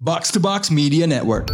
Box to Box Media Network.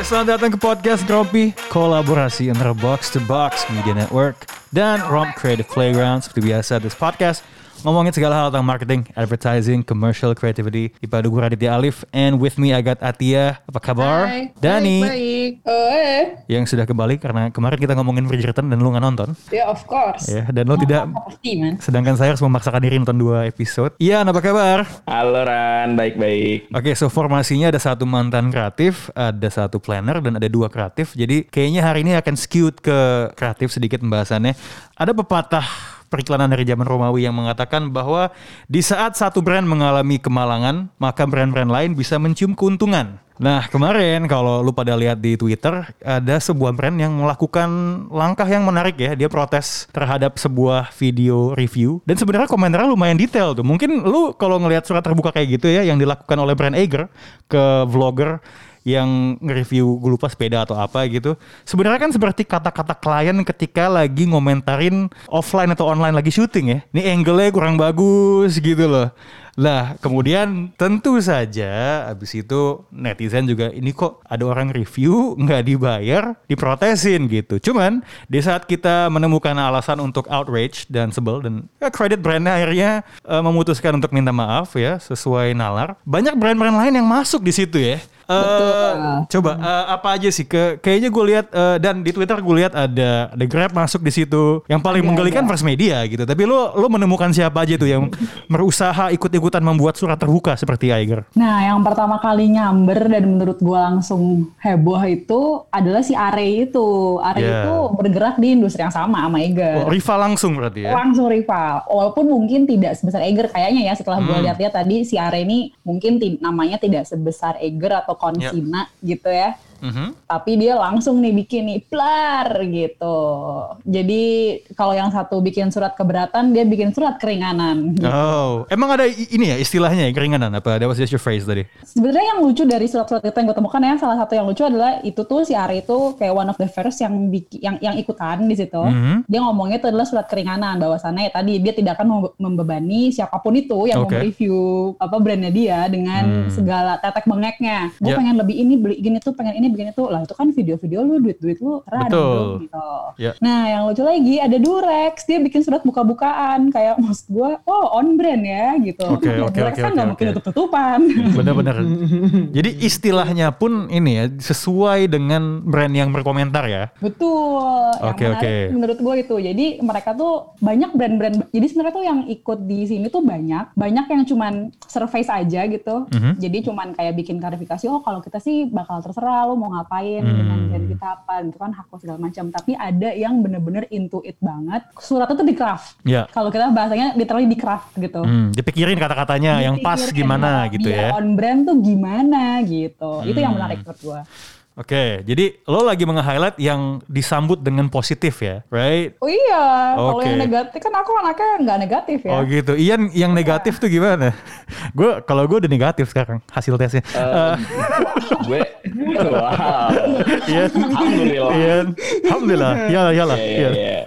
Selamat datang ke podcast Grompy, kolaborasi antara Box to Box Media Network dan Romp Creative Playground. Seperti biasa, this podcast ngomongin segala hal tentang marketing, advertising, commercial, creativity. Dipadu gue Raditya Alif, and with me I got Atia. Apa kabar? Hai, Dani, Baik, baik. Oh, eh. yang sudah kembali karena kemarin kita ngomongin Bridgerton dan lu nggak nonton. Ya, of course. Ya, dan lu tidak Pasti, man. Sedangkan saya harus memaksakan diri nonton dua episode. Ian, apa kabar? Halo Ran, baik-baik. Oke, so formasinya ada satu mantan kreatif, ada satu planner, dan ada dua kreatif. Jadi kayaknya hari ini akan skewed ke kreatif sedikit pembahasannya. Ada pepatah periklanan dari zaman Romawi yang mengatakan bahwa di saat satu brand mengalami kemalangan, maka brand-brand lain bisa mencium keuntungan. Nah kemarin kalau lu pada lihat di Twitter ada sebuah brand yang melakukan langkah yang menarik ya. Dia protes terhadap sebuah video review. Dan sebenarnya komentarnya lumayan detail tuh. Mungkin lu kalau ngelihat surat terbuka kayak gitu ya yang dilakukan oleh brand Eiger ke vlogger yang nge-review gue lupa sepeda atau apa gitu. Sebenarnya kan seperti kata-kata klien ketika lagi ngomentarin offline atau online lagi syuting ya. Ini angle-nya kurang bagus gitu loh. Lah kemudian tentu saja abis itu netizen juga ini kok ada orang review nggak dibayar diprotesin gitu. Cuman di saat kita menemukan alasan untuk outrage dan sebel dan ya, credit brandnya akhirnya eh, memutuskan untuk minta maaf ya sesuai nalar. Banyak brand-brand lain yang masuk di situ ya. Eh, coba eh, apa aja sih ke kayaknya gue lihat eh, dan di Twitter gue lihat ada ada Grab masuk di situ. Yang paling menggelikan First Media gitu. Tapi lo lo menemukan siapa aja tuh yang berusaha ikut-ikutan membuat surat terbuka seperti Aiger? Nah, yang pertama kali nyamber dan menurut gua langsung heboh itu adalah si Are itu. Are Yeah. itu bergerak di industri yang sama sama Eger. Oh, rival langsung berarti ya. Langsung rival. Walaupun mungkin tidak sebesar Eger kayaknya ya setelah Hmm. lihat-lihat tadi si Are ini mungkin namanya tidak sebesar Eger atau Konsina gitu ya. Mhm. tapi dia langsung nih bikin nih plar gitu. Jadi kalau yang satu bikin surat keberatan, dia bikin surat keringanan. gitu. Oh, emang ada ini ya istilahnya ya keringanan apa? That was just your phrase tadi. Sebenarnya yang lucu dari surat-surat itu yang gue temukan ya, salah satu yang lucu adalah itu tuh si Ari itu kayak one of the first yang biki- yang yang ikutan di situ. Mhm. Dia ngomongnya itu adalah surat keringanan bahwasannya ya tadi dia tidak akan membe- membebani siapa pun itu yang Oke. mau review apa brandnya dia dengan Hmm. segala tetek bengeknya. Gue Ya. pengen lebih ini beli gini tuh, pengen ini bikin itu. Lah itu kan video-video lu, duit-duit lu karena ada Betul. dong gitu. Ya. Nah, yang lucu lagi ada Durex, dia bikin surat buka-bukaan kayak maksud gua, oh on brand ya gitu. Oke, Nah, oke, Durex oke, kan oke, nggak mungkin oke. tutup-tutupan. Bener-bener. Jadi istilahnya pun ini ya sesuai dengan brand yang berkomentar ya. Betul. Yang Oke, menarik oke. menurut gue itu. Jadi mereka tuh banyak brand-brand. Jadi sebenarnya tuh yang ikut di sini tuh banyak. Banyak yang cuman surface aja gitu. Mhm. Jadi cuman kayak bikin klarifikasi. Oh kalau kita sih bakal terserah lo mau ngapain Hmm. dengan brand kita apa gitu kan hak lo segala macam. Tapi ada yang bener-bener into it banget. Suratnya tuh di craft. Ya. Kalau kita bahasanya literally di craft gitu. Hmm, dipikirin kata-katanya yang pas gimana bahwa gitu ya. On brand tuh gimana gitu. Itu yang Hmm. menarik menurut gue. Oke, jadi lo lagi menge-highlight yang disambut dengan positif ya, right? Oh iya, kalau Oke. yang negatif kan aku anaknya nggak negatif ya. Oh gitu. Ian yang negatif tuh gimana? gue kalau gue udah negatif sekarang hasil tesnya. Eh, gue, wow. Ian, Alhamdulillah. Ian, alhamdulillah. Ya, ya lah. Iya, iya, iya.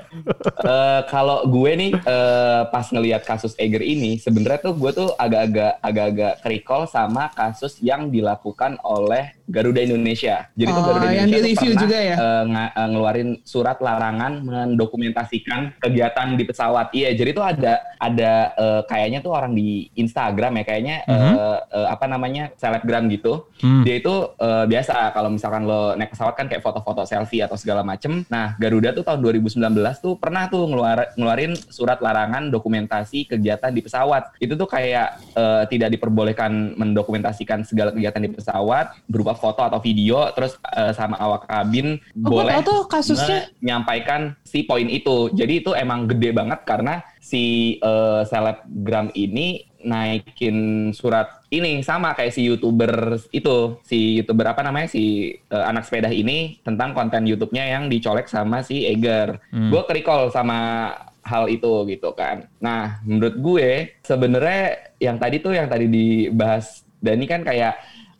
Eh, kalau gue nih eh, pas ngelihat kasus Eger ini, sebenarnya tuh gue tuh agak-agak agak-agak recall sama kasus yang dilakukan oleh Garuda Indonesia. Jadi tuh Oh, Garuda yang Indonesia tuh di-review pernah juga ya? eh, nga- eh, ngeluarin surat larangan mendokumentasikan kegiatan di pesawat. Iya, jadi tuh ada ada eh, kayaknya tuh orang di Instagram ya, kayaknya eh, eh, apa namanya selebgram gitu. Hmm. Dia itu eh, biasa kalau misalkan lo naik pesawat kan kayak foto-foto selfie atau segala macem. Nah, Garuda tuh tahun 2019 tuh pernah tuh ngeluar, ngeluarin surat larangan dokumentasi kegiatan di pesawat. Itu tuh kayak eh, tidak diperbolehkan mendokumentasikan segala kegiatan di pesawat berupa foto atau video, terus eh, sama awak kabin Oh, boleh tuh kasusnya. menyampaikan si poin itu. Jadi itu emang gede banget karena si eh, selebgram ini naikin surat ini sama kayak si youtuber itu si youtuber apa namanya si eh, anak sepeda ini tentang konten YouTube-nya yang dicolek sama si Eger. Hmm. Gue kerikol sama hal itu gitu kan. Nah menurut gue sebenarnya yang tadi tuh yang tadi dibahas Dani kan kayak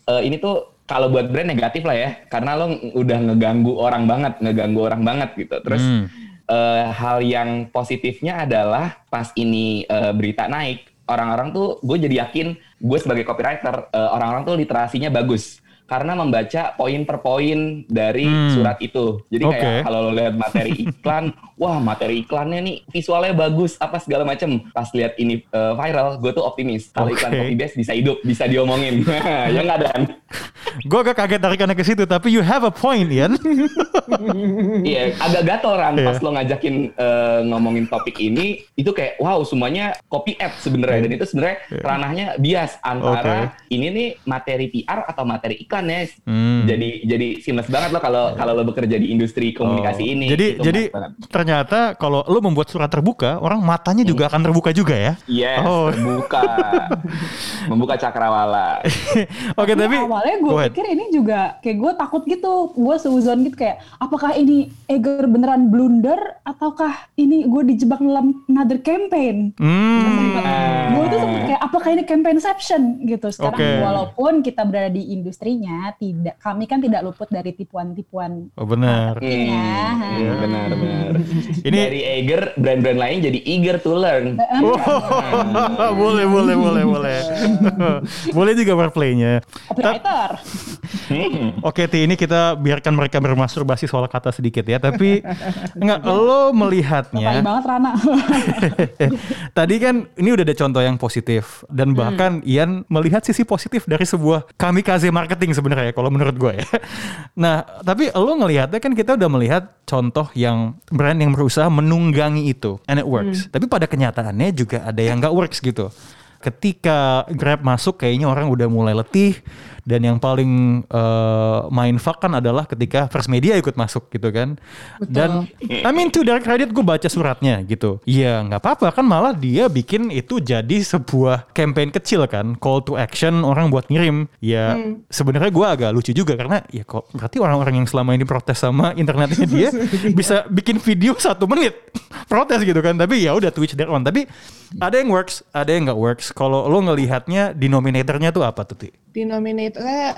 eh, ini tuh kalau buat brand negatif lah ya karena lo udah ngeganggu orang banget ngeganggu orang banget gitu terus Hmm. eh, hal yang positifnya adalah pas ini eh, berita naik, orang-orang tuh gue jadi yakin gue sebagai copywriter eh, orang-orang tuh literasinya bagus karena membaca poin per poin dari Hmm. surat itu. Jadi Oke. kayak kalau lo lihat materi iklan, wah materi iklannya nih visualnya bagus apa segala macem. Pas lihat ini eh, viral, gue tuh optimis kalau iklan Oke. copy base bisa hidup, bisa diomongin. ya nggak Dan? Gue agak kaget tarikannya ke situ, tapi you have a point, Ian. Iya, agak gatel kan Iya. pas lo ngajakin eh, ngomongin topik ini, itu kayak wow semuanya copy app sebenarnya dan itu sebenarnya ranahnya bias antara ini nih materi PR atau materi iklan ya. Hmm. Jadi jadi seamless banget lo kalau kalau lo bekerja di industri komunikasi Oh. ini. Jadi Itu jadi banget. ternyata kalau lo membuat surat terbuka, orang matanya juga akan terbuka juga ya. Yes, Oh. terbuka. Membuka cakrawala. Oke, tapi awalnya gue pikir ini juga kayak gue takut gitu gue seuzon gitu kayak apakah ini Eger beneran blunder ataukah ini gue dijebak dalam another campaign Hmm. gue tuh sempet kayak apakah ini campaignception gitu sekarang Oke. walaupun kita berada di industrinya tidak kami kan tidak luput dari tipuan-tipuan Oh benar. Hmm, Iya. iya, benar benar. Ini- dari Eager brand-brand lain jadi eager to learn. Oh, boleh, boleh, boleh, boleh. boleh juga warplaynya. copywriter Oke, Ti, ini kita biarkan mereka bermasturbasi soal kata sedikit ya. Tapi enggak, lo melihatnya. banget Rana Tadi kan ini udah ada contoh yang positif dan bahkan Ian melihat sisi positif dari sebuah kamikaze marketing sebenarnya kalau menurut gue ya. Nah, tapi lo ngelihatnya kan kita udah melihat contoh yang brand yang berusaha menunggangi itu and it works. Tapi pada kenyataannya juga ada yang nggak works gitu. Ketika Grab masuk kayaknya orang udah mulai letih dan yang paling eh, mindfuck kan adalah ketika First Media ikut masuk gitu kan. Dan I mean to their credit gue baca suratnya gitu. Iya nggak apa-apa kan malah dia bikin itu jadi sebuah campaign kecil kan, call to action orang buat ngirim. Ya sebenarnya gue agak lucu juga karena ya kok berarti orang-orang yang selama ini protes sama internetnya dia bisa bikin video satu menit protes gitu kan. Tapi ya udah Twitch their own. Tapi ada yang works, ada yang nggak works. Kalau lo ngelihatnya denominatornya tuh apa tuh? Ti?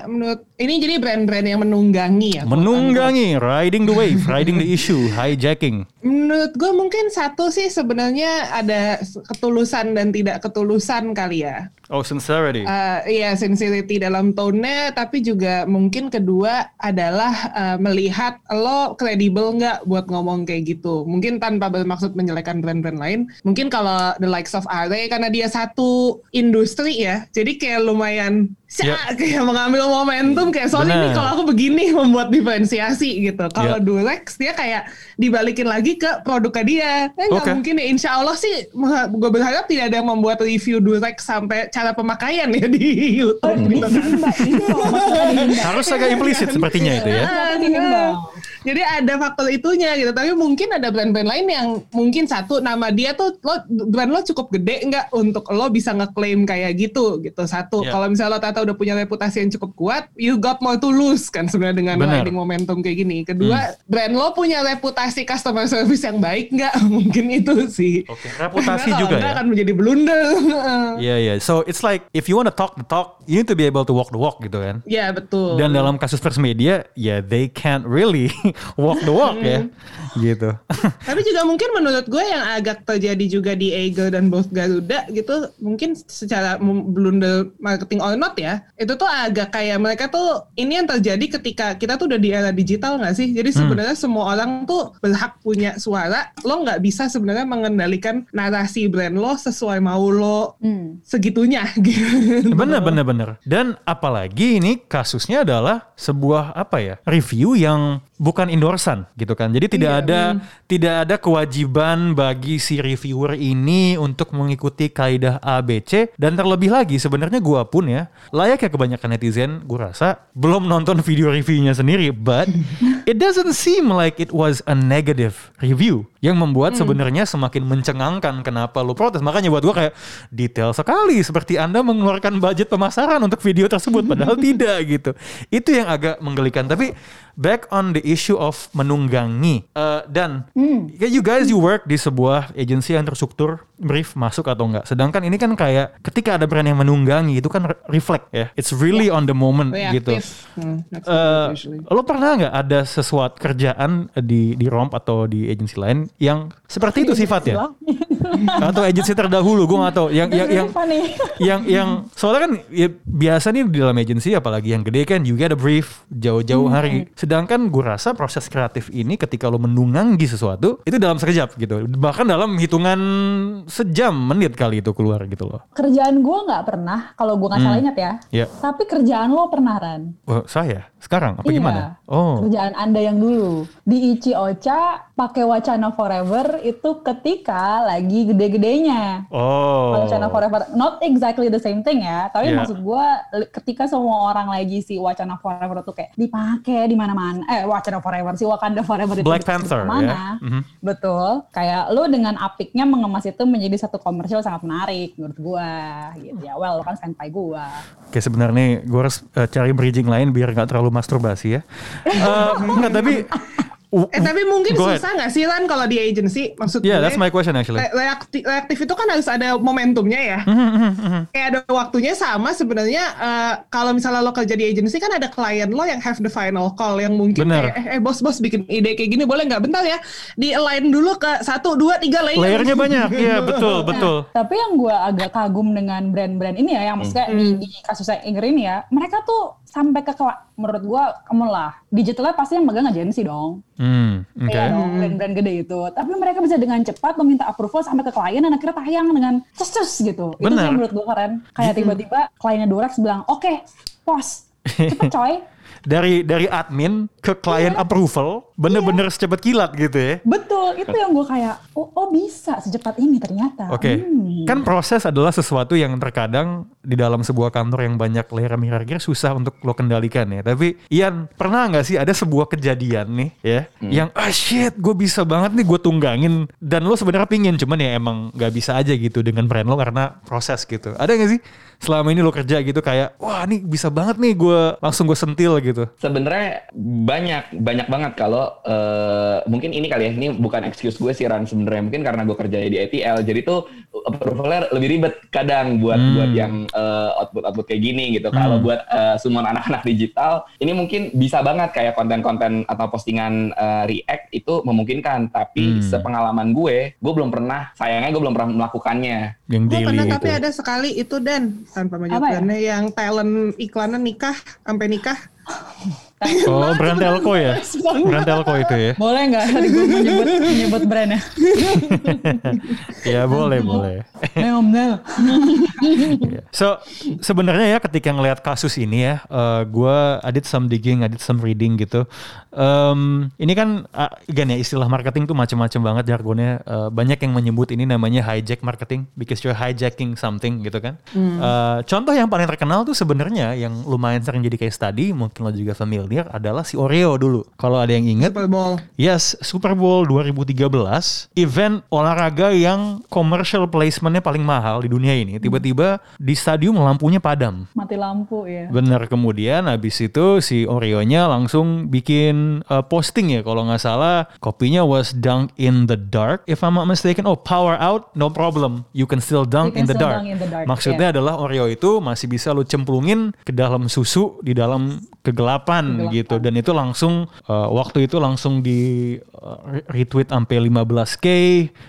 Menurut ini jadi brand-brand yang menunggangi ya. Menunggangi, riding the wave, riding the issue, hijacking. Menurut gue mungkin satu sih sebenarnya ada ketulusan dan tidak ketulusan kali ya. Oh, sincerity. Eh, Iya sincerity dalam tone-nya, tapi juga mungkin kedua adalah eh, melihat lo kredibel nggak buat ngomong kayak gitu. Mungkin tanpa bermaksud menjelekan brand-brand lain. Mungkin kalau the likes of Are karena dia satu industri ya, jadi kayak lumayan sya, kayak mengambil momentum kayak soalnya nih kalau aku begini membuat diferensiasi gitu. Kalau Ya. Durex dia kayak dibalikin lagi ke produknya dia. Eh, nggak Oke. mungkin ya. Insya Allah sih gue berharap tidak ada yang membuat review Durex sampai cara pemakaian ya di YouTube. Oh, gitu kan. Harus agak implisit sepertinya itu ya. Jadi ada faktor itunya gitu. Tapi mungkin ada brand-brand lain yang mungkin satu nama dia tuh lo brand lo cukup gede nggak untuk lo bisa ngeklaim kayak gitu gitu. Satu Ya. kalau misalnya lo ternyata udah punya reputasi yang cukup kuat, you got more to lose kan sebenarnya dengan riding momentum kayak gini. Kedua, brand lo punya reputasi customer service yang baik nggak? mungkin itu sih. Oke, reputasi Karena juga ya. akan menjadi blunder. Iya, iya. So, it's like if you want to talk the talk, you need to be able to walk the walk gitu kan. ya betul. Dan dalam kasus First Media, ya they can't really walk the walk ya. Gitu. Tapi juga mungkin menurut gue yang agak terjadi juga di Eagle dan both Garuda gitu, mungkin secara blunder marketing or not ya, itu tuh agak kayak mereka tuh ini yang terjadi ketika kita tuh udah di era digital nggak sih? Jadi sebenarnya semua orang tuh berhak punya suara. Lo nggak bisa sebenarnya mengendalikan narasi brand lo sesuai mau lo Hmm. segitunya gitu. Bener, bener, bener. Dan apalagi ini kasusnya adalah sebuah apa ya review yang bukan endorsan gitu kan. Jadi tidak Iya, ada tidak ada kewajiban bagi si reviewer ini untuk mengikuti kaidah ABC dan terlebih lagi sebenarnya gua pun ya layaknya kebanyakan netizen gua rasa belum nonton video reviewnya sendiri but it doesn't seem like it was a negative review yang membuat sebenarnya semakin mencengangkan kenapa lu protes. Makanya buat gua kayak detail sekali seperti Anda mengeluarkan budget pemasaran untuk video tersebut padahal tidak gitu. Itu yang agak menggelikan. Tapi back on the issue of menunggangi Eh, dan ya, you guys you work di sebuah agensi yang terstruktur brief masuk atau enggak. Sedangkan ini kan kayak ketika ada brand yang menunggangi itu kan re- reflect ya. It's really on the moment gitu. Reaktif. Hmm, Eh, usually. lo pernah nggak ada sesuatu kerjaan di di romp atau di agensi lain yang seperti itu sifatnya atau agensi terdahulu gue nggak tahu. Yang yang yang yang yang soalnya kan ya, biasa nih di dalam agensi apalagi yang gede kan juga ada brief jauh-jauh hari. Sedangkan gue rasa proses kreatif ini ketika lo menunggangi sesuatu itu dalam sekejap gitu. Bahkan dalam hitungan sejam menit kali itu keluar gitu loh. Kerjaan gue nggak pernah, kalau gue nggak salah ingat ya. ya Tapi kerjaan lo pernah Ran. oh, saya? Sekarang? Apa Iya. gimana oh. Kerjaan anda yang dulu. Di Ichi Ocha pakai Wacana Forever itu ketika lagi gede-gedenya. oh Wacana Forever, not exactly the same thing ya, tapi Yeah. maksud gue ketika semua orang lagi si Wacana Forever tuh kayak dipakai di mana-mana, eh Wacana Forever si Wakanda Forever itu Black di Panther, ya. Mhm. betul. Kayak lu dengan apiknya mengemas itu menjadi satu komersial sangat menarik menurut gue, gitu ya. Well, lo kan senpai gue. Oke sebenarnya gue harus eh, cari bridging lain biar nggak terlalu masturbasi ya. Enggak tapi. Eh tapi mungkin Go ahead. susah nggak sih Lan kalau di agency? Maksud Yeah, gue, that's my question actually. re- reaktif, reaktif itu kan harus ada momentumnya ya. Mm-hmm, Kayak ada waktunya sama sebenarnya eh, kalau misalnya lo kerja di agency kan ada klien lo yang have the final call yang mungkin Bener. kayak eh, eh bos-bos bikin ide kayak gini boleh nggak bentar ya di align dulu ke satu dua tiga layer. Layernya banyak, iya betul betul. Tapi yang gue agak kagum dengan brand-brand ini ya, yang maksudnya di, di kasusnya Inger ini ya, mereka tuh sampai ke menurut gue, kamu lah, digitalnya pasti yang megang agensi dong. Hmm, oke. Iya dong, brand-brand gede itu. Tapi mereka bisa dengan cepat meminta approval sampai ke klien dan akhirnya tayang dengan cus gitu. Itu Benar. sih menurut gue keren. Kayak tiba-tiba kliennya Durex bilang, oke, pos, cepet coy. Dari dari admin ke client approval, bener-bener secepat kilat gitu ya. Betul, itu yang gue kayak, oh, oh bisa secepat ini ternyata. Oke, Hmm. kan proses adalah sesuatu yang terkadang di dalam sebuah kantor yang banyak layer hierarki susah untuk lo kendalikan ya. Tapi Ian, pernah nggak sih ada sebuah kejadian nih ya, yang ah shit, gue bisa banget nih gue tunggangin dan lo sebenarnya pingin, cuman ya emang nggak bisa aja gitu dengan brand lo karena proses gitu. Ada nggak sih selama ini lo kerja gitu kayak, wah nih bisa banget nih gue langsung gue sentil gitu. Sebenarnya banyak banyak banget kalau eh, mungkin ini kali ya ini bukan excuse gue sih Ran sebenarnya mungkin karena gue kerjanya di ATL jadi tuh approvalnya lebih ribet kadang buat Hmm. buat yang eh, output output kayak gini gitu. Kalau buat eh, semua anak-anak digital ini mungkin bisa banget kayak konten-konten atau postingan eh, React itu memungkinkan tapi Hmm. sepengalaman gue gue belum pernah sayangnya gue belum pernah melakukannya. Yang Gue pernah itu. tapi ada sekali itu dan tanpa Apa ya? yang talent iklannya nikah sampai nikah. Oh, brand telco ya? Brand telco itu ya? Boleh nggak tadi gue menyebut, menyebut brandnya? Ya boleh, boleh. Neomnel. Iya. So sebenarnya ya ketika ngelihat kasus ini ya, gue I did some digging, I did some reading gitu. Em, ini kan uh, again ya istilah marketing tuh macam-macam banget jargonnya. Eh, banyak yang menyebut ini namanya hijack marketing because you're hijacking something gitu kan. Eh, contoh yang paling terkenal tuh sebenarnya yang lumayan sering jadi case study, mungkin lo juga familiar adalah si Oreo dulu. Kalau ada yang inget, Super Bowl. Yes, Super Bowl 2013, event olahraga yang commercial placementnya paling mahal di dunia ini. Tiba-tiba di stadium lampunya padam. Mati lampu ya. Bener kemudian habis itu si Oreo-nya langsung bikin uh, posting ya kalau nggak salah kopinya was dunk in the dark if I'm not mistaken oh power out no problem you can still dunk, can in, the still dunk in the dark, maksudnya adalah Oreo itu masih bisa lu cemplungin ke dalam susu di dalam kegelapan, Kegelapan. gitu. Dan itu langsung uh, waktu itu langsung di uh, re- retweet sampai 15k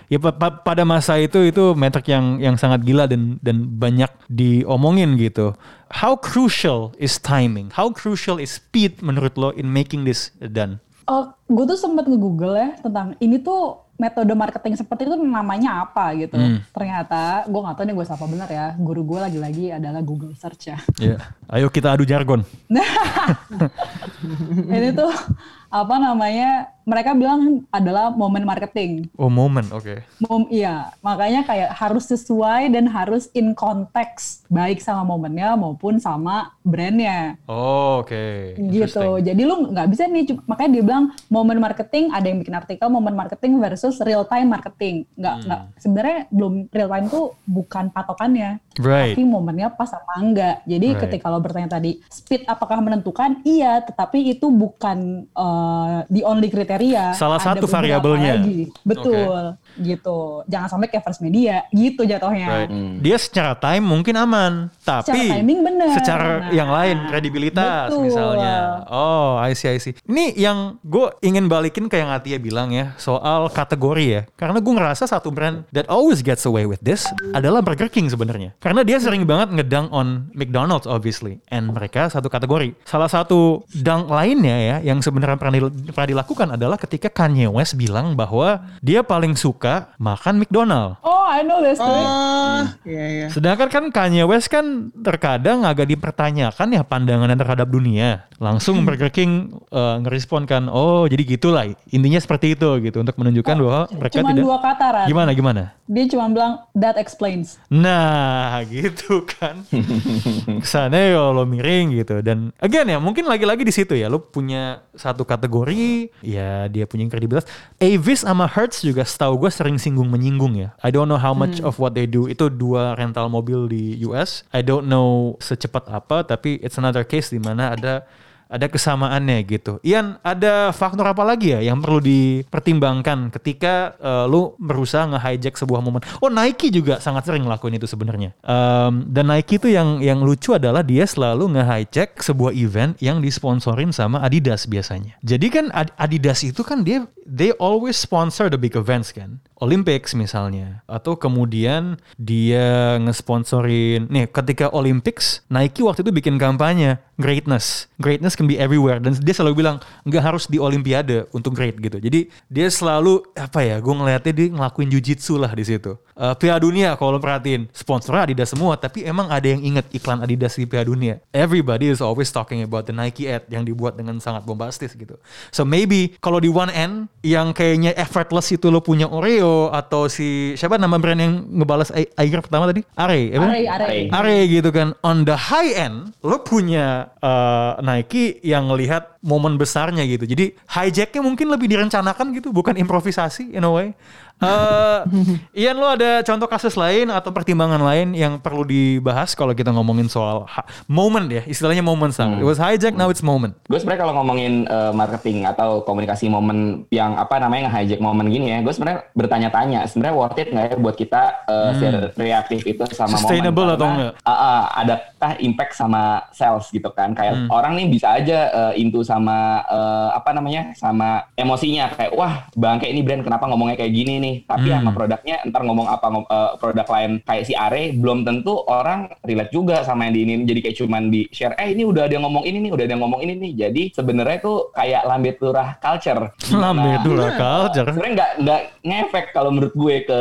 ya pa- pa- pada masa itu itu metrik yang yang sangat gila dan dan banyak diomongin gitu. How crucial is timing? How crucial is speed menurut lo in making this done? Oh, gue tuh sempat nge-google ya tentang ini tuh metode marketing seperti itu namanya apa gitu. Hmm. Ternyata gue nggak tahu nih gue siapa benar ya. Guru gue lagi-lagi adalah Google search ya. ya ayo kita adu jargon ini tuh apa namanya? Mereka bilang adalah momen marketing. oh moment oke Mom, iya, makanya kayak harus sesuai dan harus in konteks baik sama momennya maupun sama brandnya. oh, oke gitu. Interesting. Jadi lu nggak bisa nih, makanya dia bilang momen marketing ada yang bikin artikel momen marketing versus real time marketing. Nggak Hmm. nggak sebenarnya belum real time tuh bukan patokannya. right Tapi momennya pas apa enggak. Jadi Right. ketika lo bertanya tadi speed apakah menentukan? Iya, tetapi itu bukan uh, the only criteria kriteria. Salah Ada satu variabelnya. Betul, gitu. Jangan sampai kayak first media, gitu jatuhnya. Right. Dia secara time mungkin aman, tapi Secara timing bener. secara Nah, yang lain kredibilitas betul. misalnya. Oh, I see, I see. Ini yang gue ingin balikin ke yang Atia bilang ya soal kategori ya. Karena gue ngerasa satu brand that always gets away with this adalah Burger King sebenarnya. Karena dia sering banget ngedang on McDonald's obviously, and mereka satu kategori. Salah satu dang lainnya ya yang sebenarnya pernah, dil- pernah dilakukan adalah ketika Kanye West bilang bahwa dia paling suka makan McDonald. Oh, I know this. story. Oh, iya iya. Sedangkan kan Kanye West kan terkadang agak dipertanyakan ya pandangannya terhadap dunia. Langsung Burger King eh, ngerespon kan, oh jadi gitulah intinya seperti itu gitu untuk menunjukkan bahwa mereka Cuman tidak. dua kata, Ran. Gimana gimana? Dia cuma bilang, that explains. Nah gitu kan. Kesannya ya lo miring gitu. Dan again ya mungkin lagi-lagi di situ ya. Lo punya satu kategori. Ya dia punya kredibilitas. Avis sama Hertz juga setahu gue sering singgung menyinggung ya. I don't know how much of what they do. Itu dua rental mobil di US. I don't know secepat apa. Tapi it's another case di mana ada ada kesamaannya gitu. Ian, ada faktor apa lagi ya yang perlu dipertimbangkan ketika eh, lu berusaha nge-hijack sebuah momen? Oh, Nike juga sangat sering ngelakuin itu sebenarnya. Em, dan Nike itu yang yang lucu adalah dia selalu nge-hijack sebuah event yang disponsorin sama Adidas biasanya. Jadi kan Ad- Adidas itu kan dia they always sponsor the big events kan. Olympics misalnya atau kemudian dia ngesponsorin nih ketika Olympics Nike waktu itu bikin kampanye greatness greatness can be everywhere. Dan dia selalu bilang nggak harus di Olimpiade untuk great gitu. Jadi dia selalu apa ya gue ngeliatnya dia ngelakuin jujitsu lah di situ. Eh, Piala Dunia kalau lo perhatiin sponsornya Adidas semua tapi emang ada yang inget iklan Adidas di Piala Dunia. Everybody is always talking about the Nike ad yang dibuat dengan sangat bombastis gitu. So maybe kalau di one end yang kayaknya effortless itu lo punya Oreo atau si siapa nama brand yang ngebalas air pertama tadi? Are? Are, are. Are gitu kan. On the high end lo punya uh, Nike yang ngelihat momen besarnya gitu jadi hijacknya mungkin lebih direncanakan gitu bukan improvisasi in a way Eh, Ian lo ada contoh kasus lain atau pertimbangan lain yang perlu dibahas kalau kita ngomongin soal moment ya istilahnya moment sang it was hijack now it's moment Gue sebenarnya kalau ngomongin eh, marketing atau komunikasi momen yang apa namanya nge-hijack momen gini ya, gue sebenarnya bertanya-tanya sebenarnya worth it nggak ya buat kita eh, reaktif itu sama Hmm. Sustainable momen atau Karena, nggak? ah, ah, adakah impact sama sales gitu kan? Kayak Hmm. orang nih bisa aja eh, into sama eh, apa namanya sama emosinya. Kayak wah bangke ini brand kenapa ngomongnya kayak gini nih? Tapi Hmm. sama produknya ntar ngomong apa ngom- eh, produk lain kayak si Are belum tentu orang relate juga sama yang di ini jadi kayak cuman di share eh ini udah ada yang ngomong ini nih udah ada yang ngomong ini nih. Jadi sebenarnya tuh kayak lambe turah culture. Lambe Dimana- turah culture. sebenarnya nggak nggak ngefek kalau menurut gue ke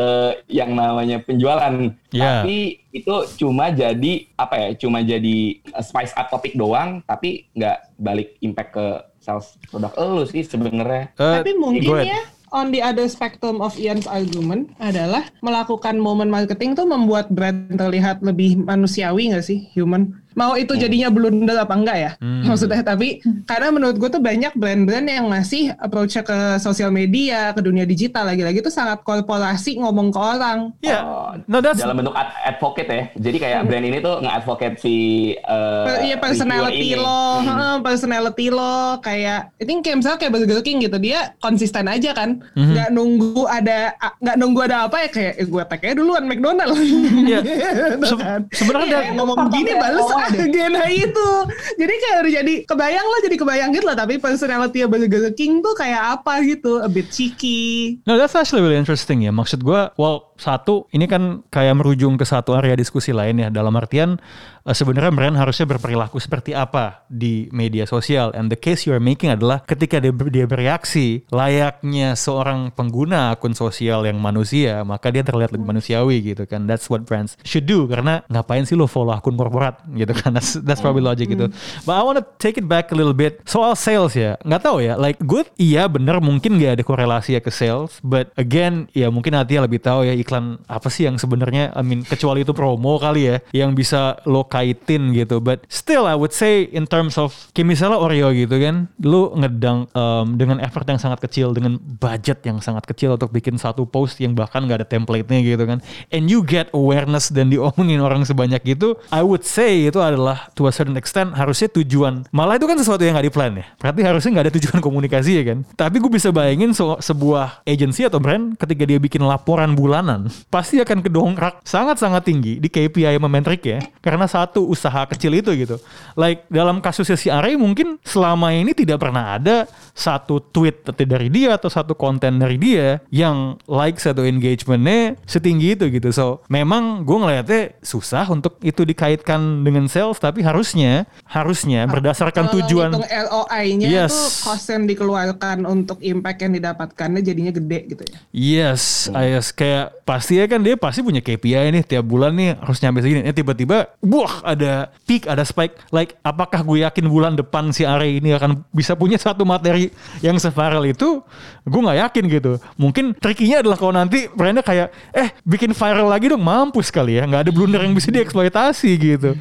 yang namanya penjualan Ya. tapi itu cuma jadi apa ya cuma jadi uh, spice up topik doang tapi nggak balik impact ke sales produk lu sih sebenarnya. Eh, Tapi mungkin ya on the other spectrum of Ian's argument adalah melakukan momen marketing tuh membuat brand terlihat lebih manusiawi nggak sih human mau itu jadinya blunder apa enggak ya? Maksudnya tapi karena menurut gue tuh banyak brand-brand yang ngasih approach ke sosial media ke dunia digital lagi-lagi tuh sangat korporasi ngomong ke orang. Ya, Oh, no that's dalam bentuk ad- advocate ya. Jadi kayak brand ini tuh nge-advocate si uh, Per- iya personality reviewer ini. lo, Hmm. heeh, personality lo. Kayak, I think kayak misalnya kayak Burger King gitu dia konsisten aja kan, Mhm. nggak nunggu ada nggak nunggu ada apa ya kayak eh, gue tag duluan McDonald. Iya. Gitu Se- kan. sebenarnya Iya, ada- ngomong gini balas SOA deh. agenda itu, jadi kayak udah jadi kebayang lah jadi kebayang gitu lah tapi personality Burger King tuh kayak apa gitu, a bit cheeky. No, that's actually really interesting ya. Maksud gua, well, satu, ini kan kayak merujung ke satu area diskusi lain ya. Dalam artian, eh, sebenarnya brand harusnya berperilaku seperti apa di media sosial. And the case you are making adalah ketika dia, dia bereaksi layaknya seorang pengguna akun sosial yang manusia, maka dia terlihat lebih manusiawi gitu kan. That's what brands should do. Karena ngapain sih lo follow akun korporat gitu kan. That's, that's probably logic gitu. But I want to take it back a little bit. Soal sales ya, nggak tahu ya. Like good, iya bener mungkin nggak ada korelasi ya ke sales. But again, ya mungkin Atia lebih tahu ya iklan apa sih yang sebenarnya I mean kecuali itu promo kali ya yang bisa lo kaitin gitu. But still I would say in terms of kayak misalnya Oreo gitu kan lu ngedang um, dengan effort yang sangat kecil dengan budget yang sangat kecil untuk bikin satu post yang bahkan nggak ada template-nya gitu kan and you get awareness dan diomongin orang sebanyak itu I would say itu adalah to a certain extent harusnya tujuan. Malah itu kan sesuatu yang nggak di plan ya. Berarti harusnya nggak ada tujuan komunikasi ya kan. Tapi gue bisa bayangin so- sebuah agency atau brand ketika dia bikin laporan bulanan pasti akan kedongkrak sangat-sangat tinggi di KPI sama metrik ya. Karena satu usaha kecil itu gitu. Like dalam kasusnya si Are mungkin selama ini tidak pernah ada satu tweet dari dia atau satu konten dari dia yang like satu engagementnya setinggi itu gitu. So memang gue ngeliatnya susah untuk itu dikaitkan dengan sales tapi harusnya harusnya berdasarkan Kalau tujuan ROI-nya Yes. itu cost yang dikeluarkan untuk impact yang didapatkannya jadinya gede gitu ya. Yes, yes kayak pasti ya kan dia pasti punya KPI nih tiap bulan nih harus nyampe segini. Ya tiba-tiba, wah ada peak, ada spike. Like apakah gue yakin bulan depan si Are ini akan bisa punya satu materi yang seviral itu? Gue nggak yakin gitu. Mungkin trikinya adalah kalau nanti brandnya kayak, eh bikin viral lagi dong, mampus kali ya. Nggak ada blunder yang bisa dieksploitasi gitu.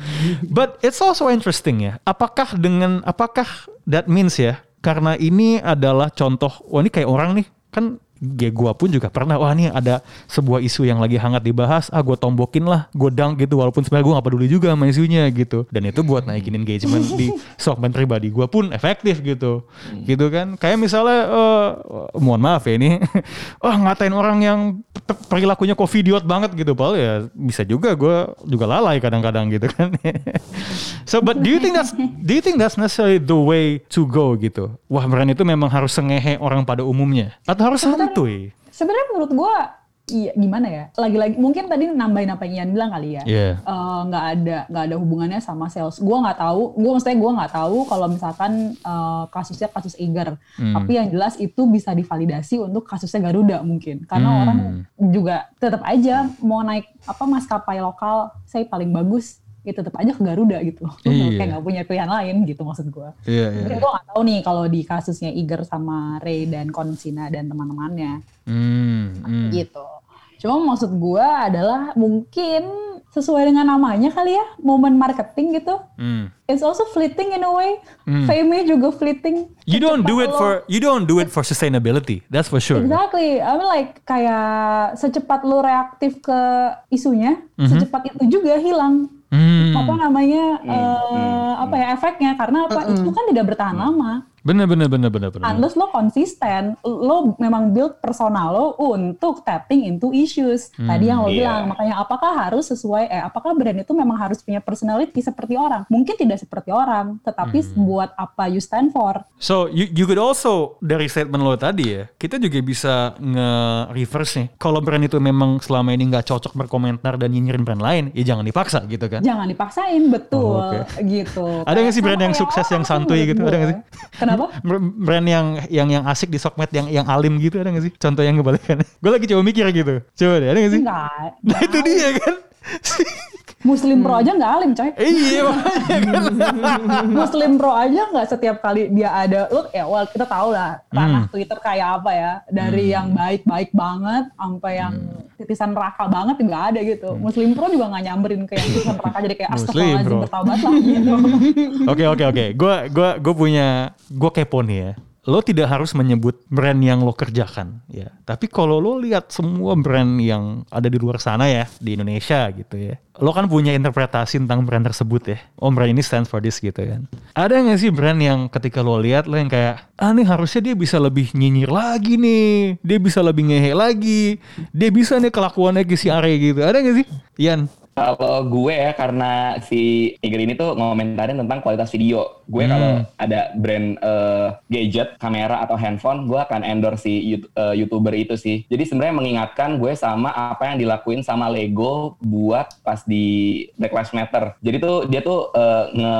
But it's also interesting ya. Apakah dengan apakah that means ya? Karena ini adalah contoh, wah ini kayak orang nih kan ya gue pun juga pernah wah nih ada sebuah isu yang lagi hangat dibahas. Ah gue tombokin lah dunk gitu. Walaupun sebenarnya gue gak peduli juga sama isunya gitu. Dan itu buat naikin engagement di segmen pribadi gue pun efektif gitu. Gitu kan. Kayak misalnya eh, mohon maaf ya ini. Oh ngatain orang yang pe- perilakunya covidiot banget gitu padahal ya bisa juga gue juga lalai kadang-kadang gitu kan. So but do you think that's do you think that's necessarily the way to go gitu? Wah brand itu memang harus sengehe orang pada umumnya. Atau harus santuy Sebenarnya menurut gue Iya, gimana ya? Lagi-lagi mungkin tadi nambahin apa yang Ian bilang kali ya. Iya. Eh, nggak ada nggak ada hubungannya sama sales. Gue nggak tahu. Gue maksudnya gue nggak tahu kalau misalkan eh, kasusnya kasus Eager. Hmm. Tapi yang jelas itu bisa divalidasi untuk kasusnya Garuda mungkin. Karena Hmm. orang juga tetap aja mau naik apa maskapai lokal, saya paling bagus ya tetap aja ke Garuda gitu. Iya. Kayak nggak punya pilihan lain gitu maksud gue. Iya, iya. Gue nggak tahu nih kalau di kasusnya Iger sama Ray dan Konsina dan teman-temannya Hmm, hmm. gitu. Cuma maksud gue adalah mungkin sesuai dengan namanya kali ya, momen marketing gitu. Hmm. It's also fleeting in a way. Fame-nya juga fleeting. You don't do it for you don't do it for sustainability. That's for sure. Exactly. I mean like kayak secepat lo reaktif ke isunya, secepat itu juga hilang. Hmm. Apa namanya? eh, apa ya efeknya? Karena apa? Itu kan tidak bertahan lama. Bener bener bener bener bener. Unless lo konsisten, lo memang build persona lo untuk tapping into issues. Tadi yang lo Iya. bilang, makanya apakah harus sesuai, eh apakah brand itu memang harus punya personality seperti orang? Mungkin tidak seperti orang, tetapi buat apa you stand for. So you you could also dari statement lo tadi ya, kita juga bisa nge-reverse nih. Kalau brand itu memang selama ini nggak cocok berkomentar dan nyinyirin brand lain, ya jangan dipaksa gitu kan. Jangan dipaksain, betul, Oh, oke. gitu. Ada nggak sih brand yang sukses yang santuy gitu? Ada nggak gue. sih? Kenapa? Br- Brand yang yang yang asik di sokmed yang yang alim gitu ada nggak sih? Contoh yang kebalikannya. Gue lagi coba mikir gitu. Coba deh, ada nggak sih? Enggak. Nah itu dia kan. Muslim Pro aja nggak alim, coy. iya makanya kan. Muslim Pro aja nggak setiap kali dia ada lu ya well kita tahu lah ranah Hmm. Twitter kayak apa ya dari yang baik-baik banget sampai yang Hmm. titisan neraka banget nggak ada gitu Muslim Pro juga nggak nyamberin ke yang titisan neraka jadi kayak astagfirullahaladzim Pro. bertobat lah gitu Oke oke oke. Gue gua gue punya gue kepo nih ya. Lo tidak harus menyebut brand yang lo kerjakan ya. Tapi kalau lo lihat semua brand yang ada di luar sana ya di Indonesia gitu ya. Lo kan punya interpretasi tentang brand tersebut ya. Oh brand ini stands for this gitu kan. Ada nggak sih brand yang ketika lo lihat lo yang kayak ah nih harusnya dia bisa lebih nyinyir lagi nih. Dia bisa lebih ngehe lagi. Dia bisa nih kelakuannya ke si Are gitu. Ada nggak sih? Ian? Kalau gue ya karena si Iger ini tuh ngomentarin tentang kualitas video. Gue kalau ada brand eh, gadget, kamera atau handphone, gue akan endorse si Yout- eh, youtuber itu sih. Jadi sebenarnya mengingatkan gue sama apa yang dilakuin sama Lego buat pas di Black Lives Matter. Jadi tuh dia tuh eh, nge,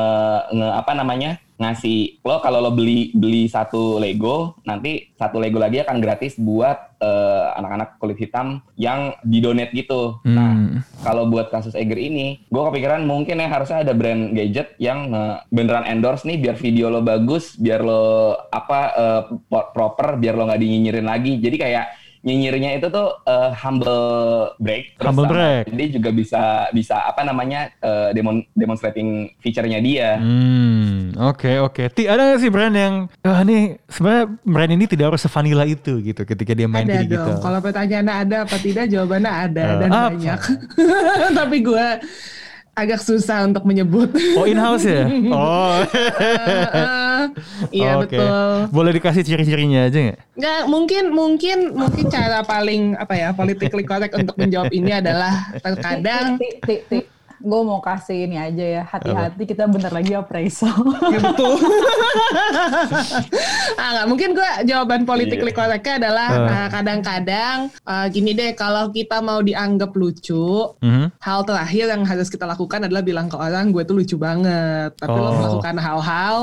nge apa namanya ngasih lo kalau lo beli beli satu Lego nanti satu Lego lagi akan gratis buat eh, anak-anak kulit hitam yang didonate gitu. Nah Hmm. kalau buat kasus Eger ini, gue kepikiran mungkin ya harusnya ada brand gadget yang eh, beneran endorse nih biar video lo bagus, biar lo apa po- proper, biar lo nggak dinyinyirin lagi. Jadi kayak nyinyirnya itu tuh eh, humble break. terus Humble break. Dia juga bisa bisa apa namanya eh, demon demonstrating feature-nya dia. Hmm, oke oke. Ti ada gak sih brand yang ah nih sebenarnya brand ini tidak harus sevanilla itu gitu ketika dia main ada di digital. dong. Kalau pertanyaannya ada apa tidak, jawabannya ada Eh, dan apa? banyak. Tapi gue agak susah untuk menyebut. Oh in house ya? Oh. Eh, Iya Oke. betul. Boleh dikasih ciri-cirinya aja nggak? Nggak, mungkin mungkin mungkin cara paling apa ya politically correct untuk menjawab ini adalah terkadang. Gue mau kasih ini aja ya, hati-hati kita bentar lagi appraisal. ya betul. ah nggak mungkin gue jawaban politically correctnya adalah Eh. ah, kadang-kadang ah, gini deh kalau kita mau dianggap lucu Mhm. hal terakhir yang harus kita lakukan adalah bilang ke orang gue tuh lucu banget tapi lo Oh. melakukan hal-hal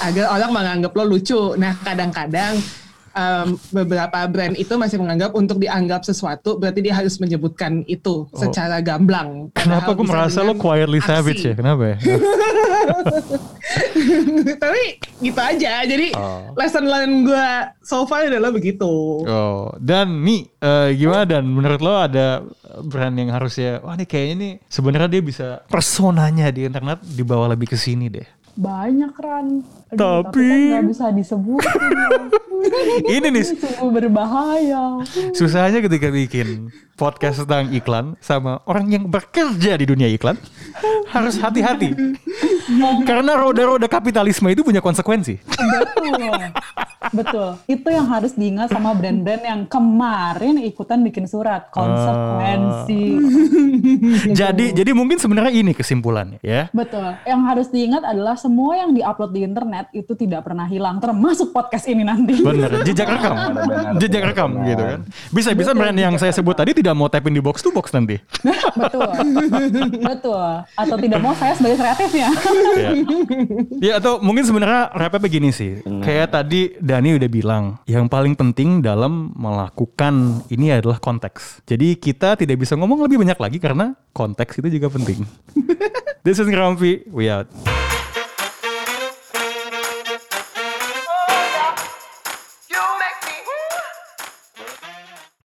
agar orang menganggap lo lucu nah kadang-kadang em, beberapa brand itu masih menganggap untuk dianggap sesuatu berarti dia harus menyebutkan itu secara gamblang Oh. Kenapa bisa merasa lo quietly aksi. savage ya? Kenapa ya? tapi gitu aja jadi Oh. lesson learn gue so far adalah begitu Oh, dan nih eh, gimana dan menurut lo ada brand yang harusnya wah nih kayaknya nih sebenarnya dia bisa personanya di internet dibawa lebih ke sini deh. Banyak Ran. Aduh, Tapi- kan nggak bisa disebutin. ya. Ini nih Sungguh berbahaya. susahnya ketika bikin podcast tentang iklan sama orang yang bekerja di dunia iklan harus hati-hati. Karena roda-roda kapitalisme itu punya konsekuensi. Betul. Betul. Itu yang harus diingat sama brand-brand yang kemarin ikutan bikin surat. Konsekuensi. Jadi jadi mungkin sebenarnya ini kesimpulannya ya. Betul. Yang harus diingat adalah semua yang diupload di internet itu tidak pernah hilang. Termasuk podcast ini nanti. Bener, jejak rekam. Benar, Jejak benar, rekam benar. gitu kan. Bisa-bisa brand yang saya sebut tadi tidak mau tap in di box to box nanti. Betul. Betul. Atau tidak mau saya sebagai kreatifnya. ya. ya atau mungkin sebenarnya rapnya begini sih. Kayak tadi Dani udah bilang, yang paling penting dalam melakukan ini adalah konteks. Jadi kita tidak bisa ngomong lebih banyak lagi karena konteks itu juga penting. This is Rampi, we out.